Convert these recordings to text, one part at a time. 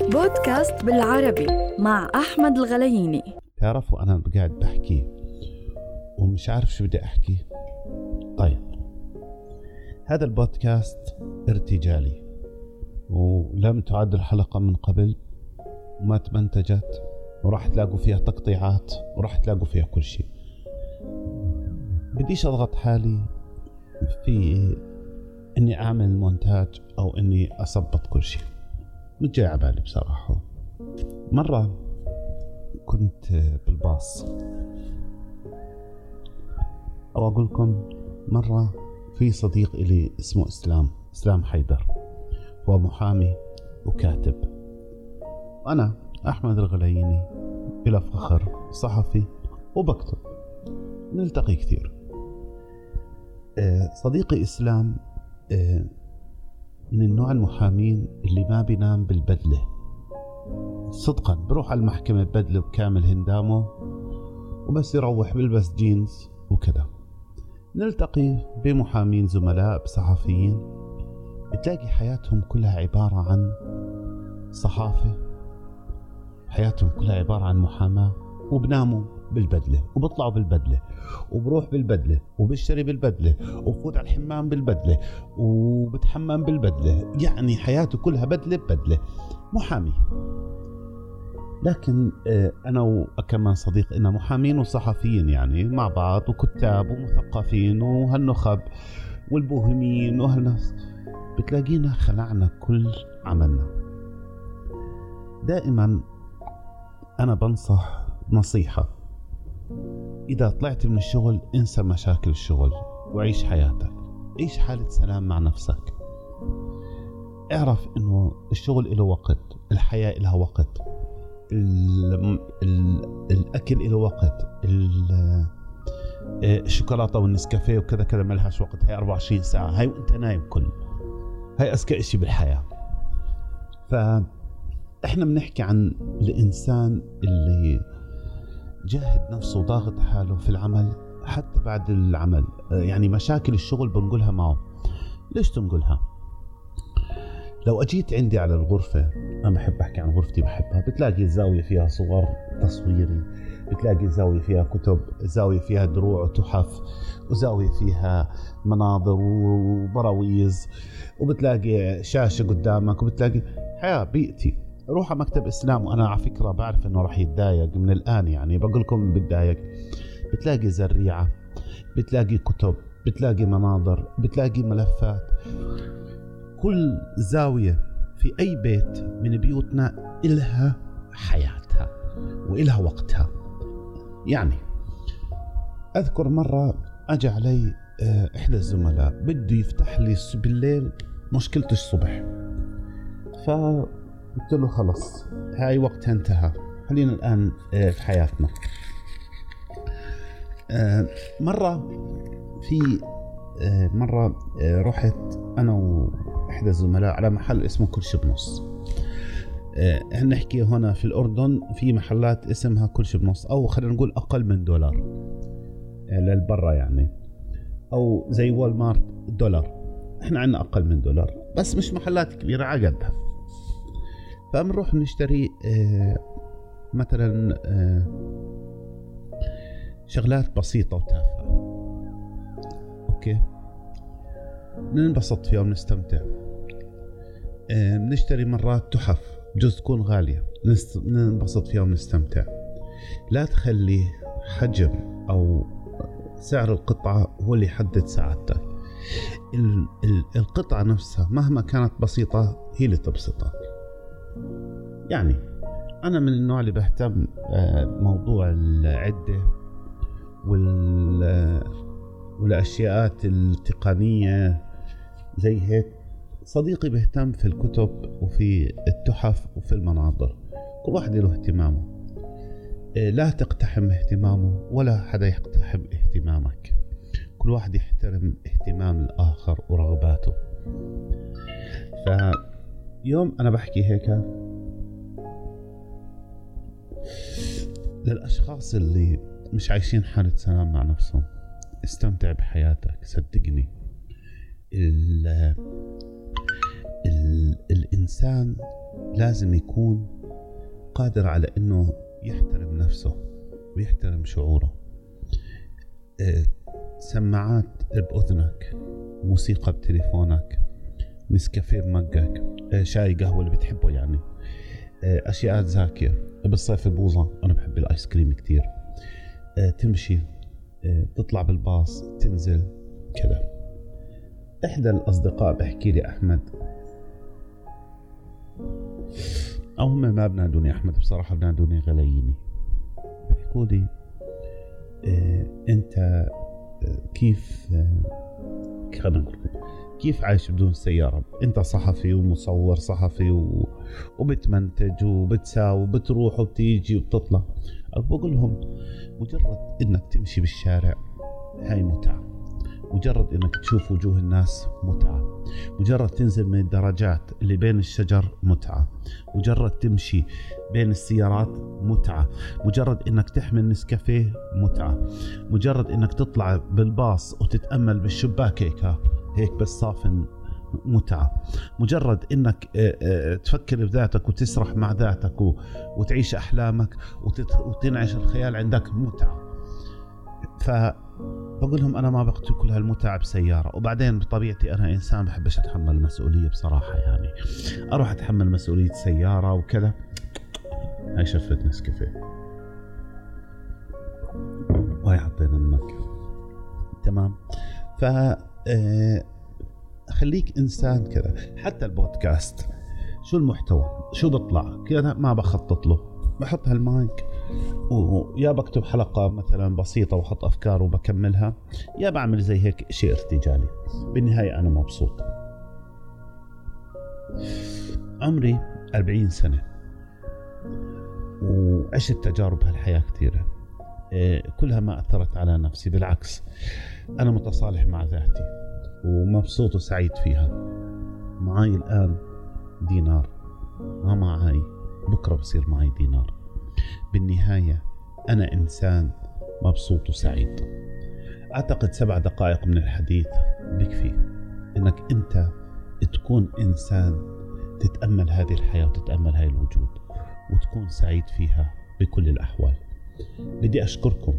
بودكاست بالعربي مع أحمد الغلييني. تعرفوا أنا قاعد بحكي ومش عارف شو بدي أحكي؟ طيب. هذا البودكاست ارتجالي ولم تعد الحلقة من قبل وما تمنتجت وراح تلاقوا فيها تقطيعات وراح تلاقوا فيها كل شيء. بديش أضغط حالي في إني أعمل مونتاج أو إني اثبط كل شيء. جاي على بالي بصراحة. مرة كنت بالباص. أو أقول لكم مرة في صديق إلي اسمه إسلام إسلام حيدر. هو محامي وكاتب. وأنا أحمد الغلييني بلا فخر صحفي وبكتب. نلتقي كثير. آه، صديقي إسلام آه، من النوع المحامين اللي ما بينام بالبدلة. صدقا بروح على المحكمة ببدله بكامل هندامه وبس يروح بلبس جينز وكذا. نلتقي بمحامين زملاء بصحفيين. بتلاقي حياتهم كلها عبارة عن صحافة. حياتهم كلها عبارة عن محاماة وبناموا. بالبدلة وبطلعوا بالبدلة وبروح بالبدلة وبشتري بالبدلة وبفوت على الحمام بالبدلة وبتحمم بالبدلة. يعني حياته كلها بدلة ببدلة. محامي لكن آه، أنا وكمان صديق إنا محامين وصحفيين يعني مع بعض وكتاب ومثقفين وهالنخب والبوهميين وهالناس بتلاقينا خلعنا كل عملنا. دائما أنا بنصح نصيحة. إذا طلعت من الشغل انسى مشاكل الشغل وعيش حياتك. عيش حالة سلام مع نفسك. اعرف إنه الشغل له وقت الحياة لها وقت ال ال الأكل له وقت الشوكولاتة والنسكافيه وكذا كذا ما لهاش وقت. هي 24 ساعة. هاي وأنت نايم كل هاي أذكى شيء بالحياة. فاحنا بنحكي عن الإنسان اللي جاهد نفسه وضاغط حاله في العمل حتى بعد العمل. يعني مشاكل الشغل بنقولها معه. ليش تنقلها لو أجيت عندي على الغرفة أنا بحب أحكي عن غرفتي بحبها. بتلاقي الزاوية فيها صور تصويري. بتلاقي زاوية فيها كتب زاوية فيها دروع وتحف وزاوية فيها مناظر وبراويز. وبتلاقي شاشة قدامك وبتلاقي حياة بيئتي. روح على مكتب إسلام وأنا على فكرة بعرف إنه راح يتضايق من الآن يعني. بقول لكم بتضايق. بتلاقي زريعة بتلاقي كتب بتلاقي مناظر بتلاقي ملفات. كل زاوية في أي بيت من بيوتنا إلها حياتها وإلها وقتها. يعني أذكر مرة أجى علي آه، إحدى الزملاء بده يفتح لي بالليل مشكلته الصبح. ف قلت له خلص هاي وقتها انتهى. خلينا الآن آه، في حياتنا. آه، مرة في آه، مرة رحت أنا وإحدى الزملاء على محل اسمه كرش بنص إحنا نحكي هنا في الأردن؟ في محلات اسمها كل شي بنص أو خلينا نقول أقل من دولار. لليرة يعني. أو زي وول مارت دولار. إحنا عندنا أقل من دولار بس مش محلات كبيرة على قدها. فبنروح نشتري آه، مثلا آه، شغلات بسيطة وتافهة. okay. ننبسط فيها ونستمتع. آه، بنشتري مرات تحف بجوز تكون غالية. ننبسط فيها ونستمتع. لا تخلي حجم أو سعر القطعة هو اللي يحدد سعادتك القطعة نفسها مهما كانت بسيطة هي اللي تبسطك. يعني أنا من النوع اللي بهتم آه، موضوع العدة وال والأشياءات التقنية زي هيك. صديقي بيهتم في الكتب وفي التحف وفي المناظر كل واحد له اهتمامه. آه، لا تقتحم اهتمامه ولا حدا يقتحم اهتمامك. كل واحد يحترم اهتمام الآخر ورغباته. فيوم أنا بحكي هيك. للأشخاص اللي مش عايشين حالة سلام مع نفسهم استمتع بحياتك صدقني. ال ال الإنسان لازم يكون قادر على إنه يحترم نفسه ويحترم شعوره. آه، سماعات بأذنك موسيقى بتليفونك نسكافيه بمقك. آه، شاي قهوة اللي بتحبه يعني. آه، أشياء زاكية. بالصيف البوظة أنا بحب الآيس كريم كتير. تمشي تطلع بالباص تنزل كذا. إحدى الأصدقاء بحكي لي أحمد. أو هم ما بنادوني أحمد بصراحة بنادوني غليني. بيحكوا لي أنت كيف نقول كيف عايش بدون سيارة؟ أنت صحفي ومصور صحفي و... وبتمنتج وبتساوي وبتروح وبتيجي وبتطلع. بقول لهم مجرد أنك تمشي بالشارع هاي متعة. مجرد إنك تشوف وجوه الناس متعة. مجرد تنزل من الدرجات اللي بين الشجر متعة. مجرد تمشي بين السيارات متعة. مجرد إنك تحمل نسكافيه متعة. مجرد إنك تطلع بالباص وتتأمل بالشباك هيك هيك بس صافن متعة. مجرد إنك آه، آه، تفكر بذاتك وتسرح مع ذاتك وتعيش أحلامك وتنعش الخيال عندك متعة. ف بقول لهم أنا ما بقتل كل هالمتعة بسيارة. وبعدين بطبيعتي أنا إنسان بحبش أتحمل المسؤوليه بصراحة يعني. أروح أتحمل مسؤولية سيارة وكذا. هاي شفت نسكافيه. وهي حطينا المكة. تمام؟ ف خليك إنسان كذا. حتى البودكاست شو المحتوى؟ شو بطلع كذا ما بخطط له. بحط هالمايك ويا بكتب حلقة مثلا بسيطة وحط أفكار وبكملها يا بعمل زي هيك شيء ارتجالي. بالنهاية أنا مبسوط. عمري 40 سنة وعشت تجارب هالحياة كثيرة. كلها ما أثرت على نفسي بالعكس أنا متصالح مع ذاتي ومبسوط وسعيد فيها. معي الآن دينار. ما معي بكرة بصير معي دينار. بالنهاية أنا إنسان مبسوط وسعيد. أعتقد سبع دقائق من الحديث بكفي إنك أنت تكون إنسان تتأمل هذه الحياة وتتأمل هذا الوجود وتكون سعيد فيها بكل الأحوال. بدي أشكركم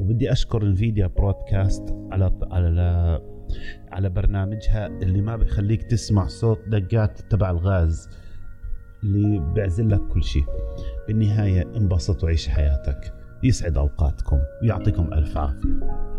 وبدي أشكر انفيديا برودكاست على على على برنامجها اللي ما بخليك تسمع صوت دقات تبع الغاز اللي بيعزل لك كل شيء. بالنهاية انبسط وعيش حياتك. يسعد أوقاتكم. ويعطيكم ألف عافية.